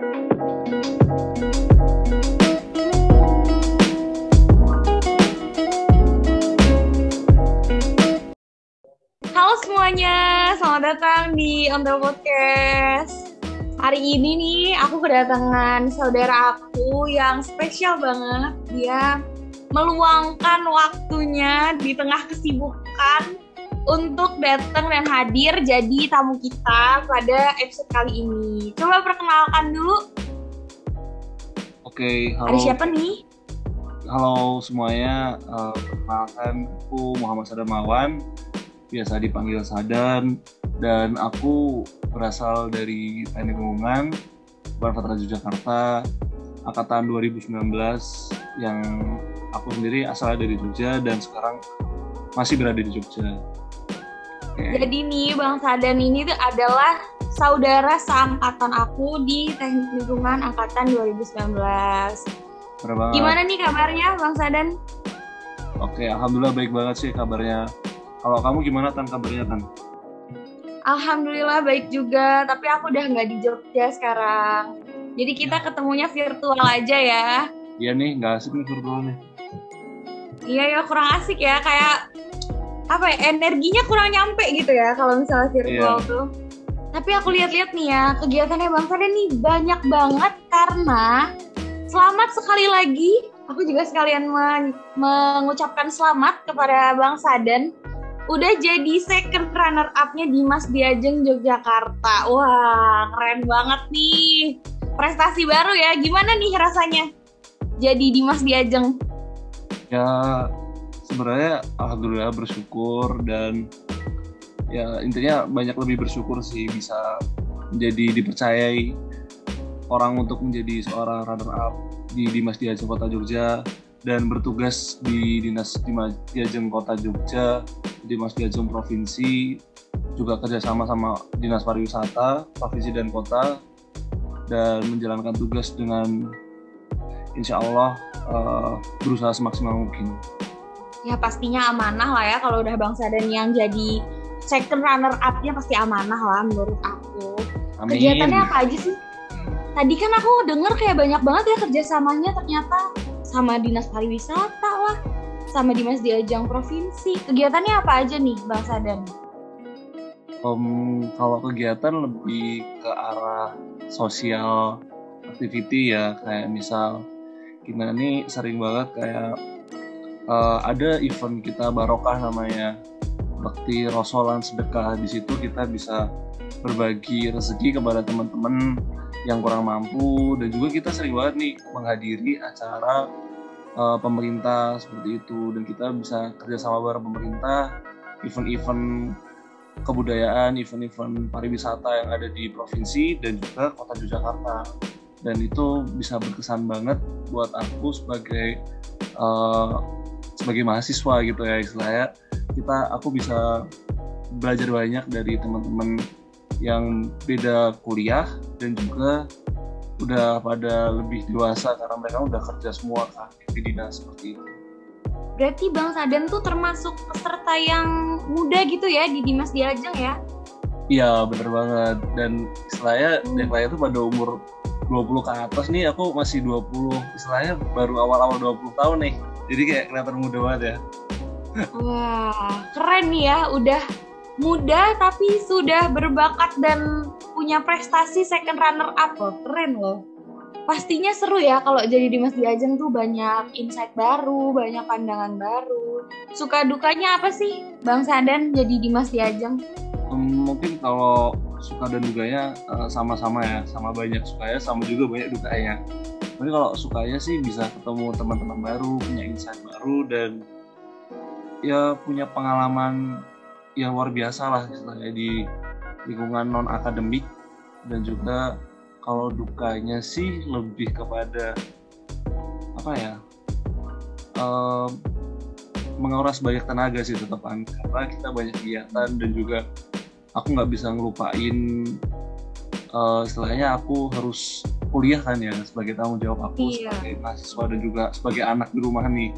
Halo semuanya, selamat datang di Ontel Podcast. Hari ini nih aku kedatangan saudara aku yang spesial banget. Dia meluangkan waktunya di tengah kesibukan untuk datang dan hadir jadi tamu kita pada episode kali ini. Coba perkenalkan dulu. Oke, halo. Ada siapa nih? Halo semuanya, uh, perkenalkan aku Muhammad Sadamawan, biasa dipanggil Sadan, dan aku berasal dari Teknik Lingkungan, Universitas Yogyakarta, angkatan 2019, yang aku sendiri asal dari Jogja dan sekarang masih berada di Jogja. Oke. Jadi nih Bang Sadan ini tuh adalah saudara seangkatan aku di Teknik Lingkungan angkatan 2019. Berapa? Gimana nih kabarnya Bang Sadan? Oke, alhamdulillah baik banget sih kabarnya. Kalau kamu gimana Tan kabarnya Tan? Alhamdulillah baik juga, tapi aku udah nggak di Jogja sekarang. Jadi kita ketemunya virtual aja ya. Iya nih, nggak asik nih virtualnya. Iya ya kurang asik ya, kayak apa ya energinya kurang nyampe gitu ya kalau misalnya virtual Iya. tuh. Tapi aku lihat-lihat nih ya kegiatannya Bang Sadan nih banyak banget karena selamat sekali lagi. Aku juga sekalian men- mengucapkan selamat kepada Bang Sadan udah jadi second runner up-nya Dimas Diajeng Yogyakarta. Wah, keren banget nih. Prestasi baru ya. Gimana nih rasanya? Jadi Dimas Diajeng. ya sebenarnya alhamdulillah bersyukur dan ya intinya banyak lebih bersyukur sih bisa menjadi dipercayai orang untuk menjadi seorang runner up di Dimas Diajeng Kota Jogja dan bertugas di Dinas Dimas Diajeng Kota Jogja, Dimas Diajeng Provinsi, juga kerjasama sama Dinas Pariwisata, Provinsi dan Kota, dan menjalankan tugas dengan insya Allah eh, berusaha semaksimal mungkin. Ya pastinya amanah lah ya kalau udah Bang Sadan yang jadi second runner up-nya pasti amanah lah menurut aku. Amin. Kegiatannya apa aja sih? Tadi kan aku denger kayak banyak banget ya kerjasamanya ternyata sama Dinas Pariwisata lah, sama Dinas Diajang Provinsi. Kegiatannya apa aja nih Bang Sadan? Em, kalau kegiatan lebih ke arah sosial activity ya kayak misal kita nih sering banget kayak eh, ada event kita barokah namanya bakti rosolan sedekah. Di situ kita bisa berbagi rezeki kepada teman-teman yang kurang mampu. Dan juga kita sering banget nih menghadiri acara eh, pemerintah seperti itu. Dan kita bisa kerjasama bareng pemerintah event-event kebudayaan, event-event pariwisata yang ada di provinsi dan juga kota Yogyakarta. Dan itu bisa berkesan banget buat aku sebagai eh, sebagai mahasiswa gitu ya istilahnya. Kita aku bisa belajar banyak dari teman-teman yang beda kuliah dan juga udah pada lebih dewasa karena mereka udah kerja semua kan di dinas seperti itu. Berarti Bang Sadan tuh termasuk peserta yang muda gitu ya di Dimas Diajeng ya? Iya bener banget dan istilahnya Hmm. yang lain tuh pada umur 20 ke atas nih aku masih 20 istilahnya baru awal-awal 20 tahun nih jadi kayak kelihatan muda banget ya Wah, keren nih ya. Udah muda tapi sudah berbakat dan punya prestasi second runner up loh. Keren loh. Pastinya seru ya kalau jadi Dimas Diajeng tuh banyak insight baru, banyak pandangan baru. Suka dukanya apa sih Bang Sadan jadi Dimas Diajeng? Hmm, mungkin kalau suka dan dukanya eh, sama-sama ya sama banyak sukanya sama juga banyak dukanya. Tapi kalau sukanya sih bisa ketemu teman-teman baru punya insight baru dan ya punya pengalaman yang luar biasa lah istilahnya di lingkungan non akademik dan juga kalau dukanya sih lebih kepada apa ya em, menguras banyak tenaga sih tetap kan. Karena kita banyak kegiatan dan juga aku nggak bisa ngelupain eh, istilahnya aku harus kuliah kan ya sebagai tanggung jawab aku Iya. sebagai mahasiswa dan juga sebagai anak di rumah nih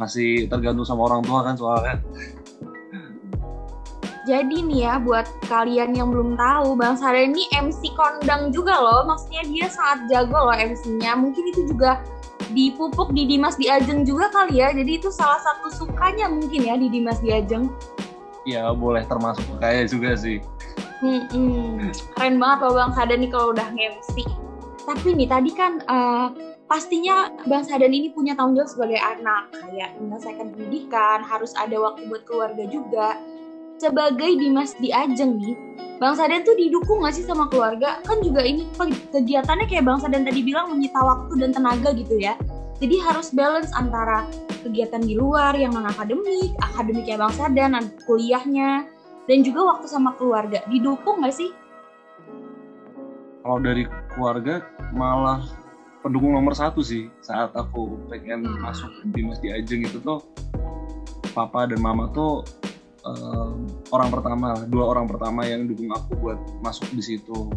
masih tergantung sama orang tua kan soalnya Jadi nih ya buat kalian yang belum tahu, Bang Sadan ini MC kondang juga loh. Maksudnya dia sangat jago loh MC-nya. Mungkin itu juga dipupuk di Dimas Diajeng juga kali ya. Jadi itu salah satu sukanya mungkin ya di Dimas Diajeng. Ya boleh termasuk kayak juga sih. Hmm. Keren banget loh Bang Sadan nih kalau udah MC. Tapi nih tadi kan uh, pastinya Bang Sadan ini punya tanggung jawab sebagai anak. Kayak menyelesaikan pendidikan, harus ada waktu buat keluarga juga sebagai Dimas Diajeng nih, Bang Saden tuh didukung gak sih sama keluarga? Kan juga ini kegiatannya kayak Bang Saden tadi bilang menyita waktu dan tenaga gitu ya. Jadi harus balance antara kegiatan di luar yang non akademik, akademiknya Bang Saden, kuliahnya, dan juga waktu sama keluarga. Didukung gak sih? Kalau dari keluarga malah pendukung nomor satu sih saat aku pengen hmm. masuk Dimas Diajeng itu tuh papa dan mama tuh uh, orang pertama dua orang pertama yang dukung aku buat masuk di situ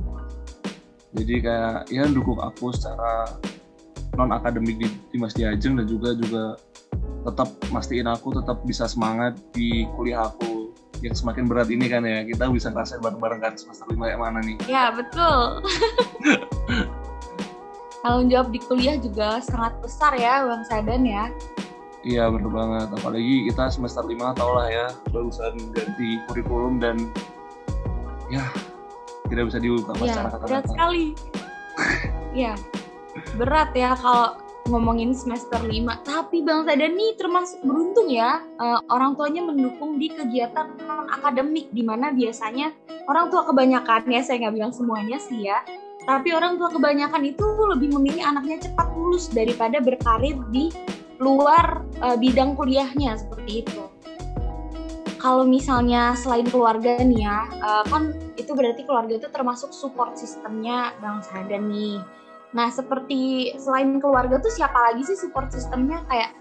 jadi kayak ya dukung aku secara non akademik di, di Mas Diajeng dan juga juga tetap mastiin aku tetap bisa semangat di kuliah aku yang semakin berat ini kan ya. Kita bisa ngerasain bareng-bareng kan semester lima yang mana nih. Ya betul. Tanggung jawab di kuliah juga sangat besar ya Bang Sadan ya. Iya bener banget, apalagi kita semester 5 tau lah ya barusan ganti kurikulum dan ya tidak bisa diubah ya, secara kata-kata. Berat sekali. Iya, berat ya kalau ngomongin semester 5. Tapi Bang Sadan nih termasuk beruntung ya, uh, orang tuanya mendukung di kegiatan non akademik di mana biasanya orang tua kebanyakan ya saya nggak bilang semuanya sih ya, tapi orang tua kebanyakan itu lebih memilih anaknya cepat lulus daripada berkarir di luar uh, bidang kuliahnya seperti itu. Kalau misalnya selain keluarga nih ya, uh, kan itu berarti keluarga itu termasuk support sistemnya Bang Sadan nih. Nah, seperti selain keluarga tuh siapa lagi sih support sistemnya kayak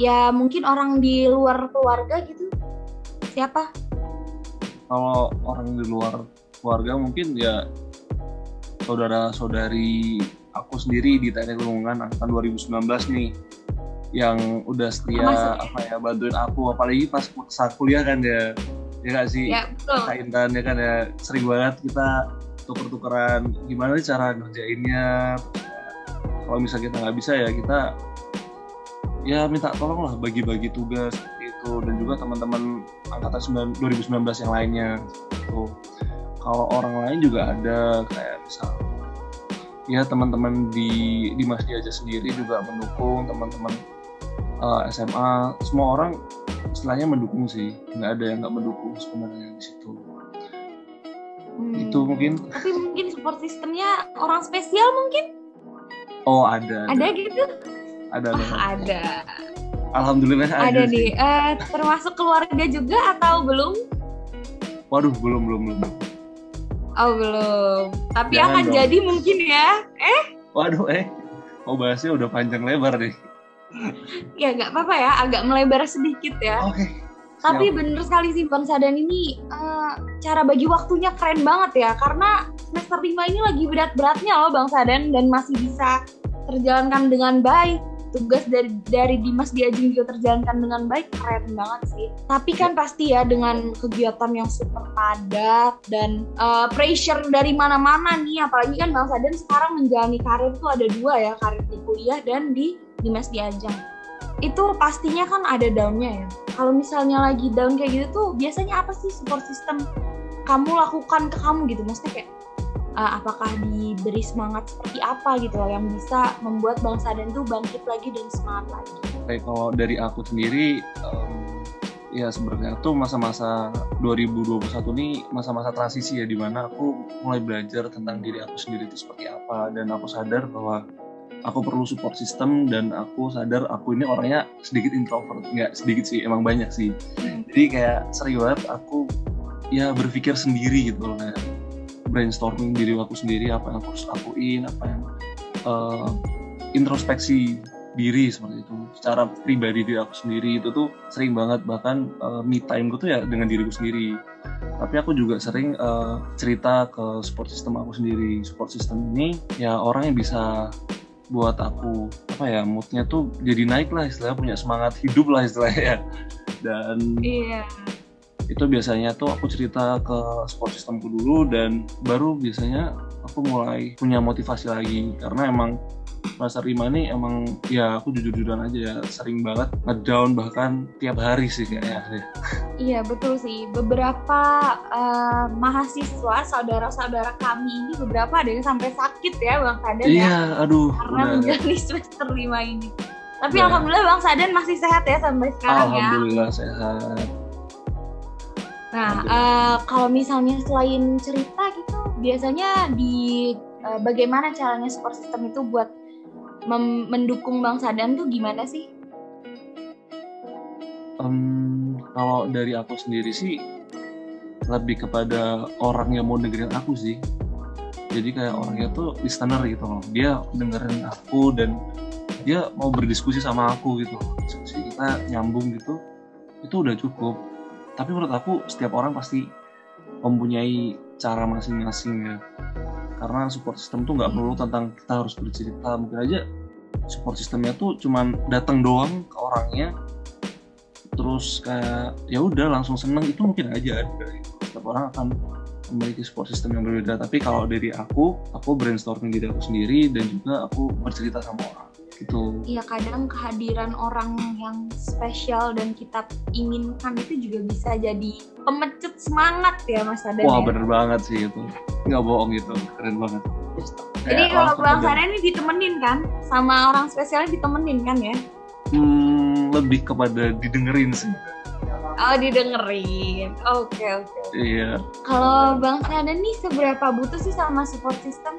ya mungkin orang di luar keluarga gitu. Siapa? Kalau orang di luar keluarga mungkin ya saudara-saudari aku sendiri di teknik lingkungan angkatan 2019 nih yang udah setia Masuk. apa ya bantuin aku apalagi pas saat kuliah kan ya ya gak sih ya, betul. Intan ya kan ya sering banget kita tuker-tukeran gimana nih cara ngerjainnya? Kalau misalnya kita nggak bisa ya kita ya minta tolong lah bagi-bagi tugas itu. Dan juga teman-teman angkatan 2019 yang lainnya gitu. kalau orang lain juga ada kayak misal ya teman-teman di di Mas aja sendiri juga mendukung teman-teman uh, eh, SMA semua orang istilahnya mendukung sih nggak ada yang nggak mendukung sebenarnya di situ hmm. itu mungkin. Tapi mungkin support sistemnya orang spesial mungkin? Oh ada ada, ada gitu? Ada oh, ada. Alhamdulillah ada, ada nih. Uh, termasuk keluarga juga atau belum? Waduh belum belum belum. Oh belum. Tapi Jangan akan dong. jadi mungkin ya. Eh? Waduh eh. Oh bahasnya udah panjang lebar nih. Ya nggak apa-apa ya, agak melebar sedikit ya. Oke. Okay. Tapi bener sekali sih Bang Sadan ini uh, cara bagi waktunya keren banget ya karena semester 5 ini lagi berat-beratnya loh Bang Sadan dan masih bisa terjalankan dengan baik. Tugas dari dari Dimas Diajeng juga terjalankan dengan baik keren banget sih. Tapi kan pasti ya dengan kegiatan yang super padat dan uh, pressure dari mana-mana nih apalagi kan Bang Sadan sekarang menjalani karir tuh ada dua ya, karir di kuliah dan di Dimas Diajeng itu pastinya kan ada downnya ya. Kalau misalnya lagi down kayak gitu tuh biasanya apa sih support system kamu lakukan ke kamu gitu? Maksudnya kayak uh, apakah diberi semangat seperti apa gitu loh yang bisa membuat Bang Sadan tuh bangkit lagi dan semangat lagi? Kayak kalau dari aku sendiri um, ya sebenarnya tuh masa-masa 2021 ini masa-masa transisi ya di mana aku mulai belajar tentang diri aku sendiri itu seperti apa. Dan aku sadar bahwa aku perlu support system dan aku sadar aku ini orangnya sedikit introvert. Nggak sedikit sih emang banyak sih. Hmm. jadi kayak sering banget aku ya berpikir sendiri gitu loh kayak brainstorming diri aku sendiri apa yang aku harus lakuin apa yang uh, introspeksi diri seperti itu. Secara pribadi diri aku sendiri itu tuh sering banget bahkan uh, me time gue tuh ya dengan diriku sendiri. Tapi aku juga sering uh, cerita ke support system aku sendiri. Support system ini ya orang yang bisa buat aku apa ya moodnya tuh jadi naik lah istilahnya punya semangat hidup lah istilahnya dan iya. itu biasanya tuh aku cerita ke support systemku dulu dan baru biasanya aku mulai punya motivasi lagi karena emang masa Rima nih emang ya aku jujur-jujuran aja ya sering banget ngedown bahkan tiap hari sih kayaknya Iya betul sih beberapa uh, mahasiswa saudara-saudara kami ini beberapa ada yang sampai sakit ya bang Sadan iya, ya aduh karena menjalani semester lima ini. Tapi Udah. alhamdulillah bang Sadan masih sehat ya sampai sekarang ya. Alhamdulillah sehat Nah, eh, kalau misalnya selain cerita gitu, biasanya di eh, bagaimana caranya support system itu buat mendukung Bang Sadan tuh gimana sih? Em, kalau dari aku sendiri sih lebih kepada orang yang mau dengerin aku sih. Jadi kayak orangnya tuh listener gitu loh. Dia dengerin aku dan dia mau berdiskusi sama aku gitu. Diskusi kita nyambung gitu itu udah cukup tapi menurut aku setiap orang pasti mempunyai cara masing-masing ya. Karena support system tuh nggak perlu tentang kita harus bercerita. Mungkin aja support systemnya tuh cuman datang doang ke orangnya. Terus kayak ya udah langsung seneng. Itu mungkin aja ada. Setiap orang akan memiliki support system yang berbeda. Tapi kalau dari aku aku brainstorming diri aku sendiri dan juga aku bercerita sama orang gitu Iya kadang kehadiran orang yang spesial dan kita inginkan itu juga bisa jadi pemecut semangat ya Mas Sadan wah ya. bener banget sih itu nggak bohong gitu keren banget Jadi kalau Bang. Sadan ini ditemenin kan sama orang spesialnya ditemenin kan ya? Hmm, lebih kepada didengerin sih Oh didengerin. Oke oke. iya Kalau Bang Sadan nih seberapa butuh sih sama support system?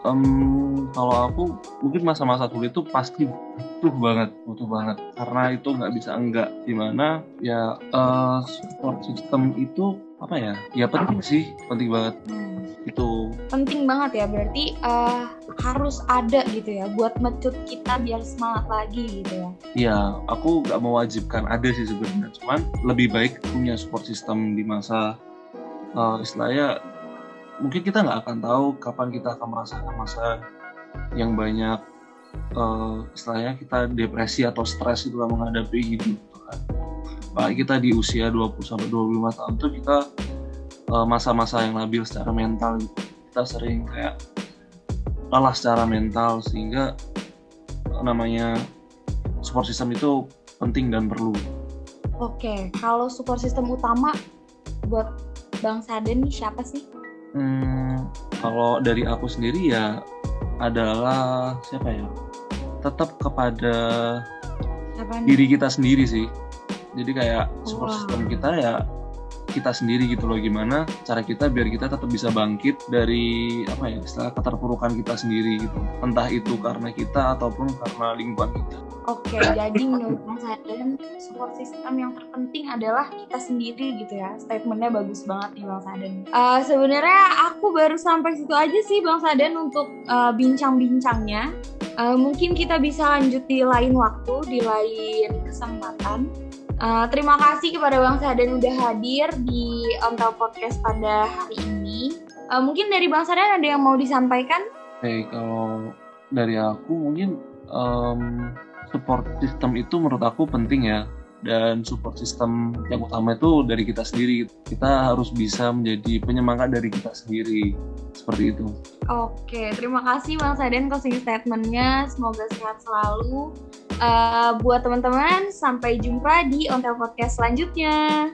Em, kalau aku mungkin masa-masa sulit itu pasti butuh banget butuh banget. Karena itu nggak bisa enggak. Di mana ya eh, support system itu apa ya ya penting sih penting banget. Itu. Penting banget ya berarti eh, harus ada gitu ya buat mecut kita biar semangat lagi gitu ya. Ya aku nggak mewajibkan ada sih sebenarnya. Cuman lebih baik punya support system di masa eh, istilahnya mungkin kita nggak akan tahu kapan kita akan merasakan masa yang banyak eh, istilahnya kita depresi atau stres itu menghadapi hidup gitu kan. Apalagi kita di usia 20 sampai 25 tahun tuh kita eh, masa-masa yang labil secara mental gitu. Kita sering kayak lelah secara mental sehingga eh, namanya support system itu penting dan perlu. oke kalau support system utama buat Bang Saden nih siapa sih Hmm, kalau dari aku sendiri ya adalah siapa ya? Tetap kepada diri kita sendiri sih. Jadi kayak support Wow. system kita ya kita sendiri gitu loh gimana cara kita biar kita tetap bisa bangkit dari apa ya istilah keterpurukan kita sendiri gitu entah itu karena kita ataupun karena lingkungan kita Oke, jadi menurut Bang Saden, support system yang terpenting adalah kita sendiri gitu ya. Statementnya bagus banget nih Bang Saden. Eh, Sebenarnya aku baru sampai situ aja sih Bang Saden untuk eh, bincang-bincangnya. Eh, mungkin kita bisa lanjut di lain waktu, di lain kesempatan. Eh, terima kasih kepada Bang Saden udah hadir di Ontel Podcast pada hari ini. Eh, mungkin dari Bang Saden ada yang mau disampaikan? Oke, kalau dari aku mungkin em, support system itu menurut aku penting ya. Dan support system yang utama itu dari kita sendiri. Kita harus bisa menjadi penyemangat dari kita sendiri. Seperti itu. Oke, terima kasih Bang Saden closing statementnya. Semoga sehat selalu. Eh, buat teman-teman, sampai jumpa di Ontel Podcast selanjutnya.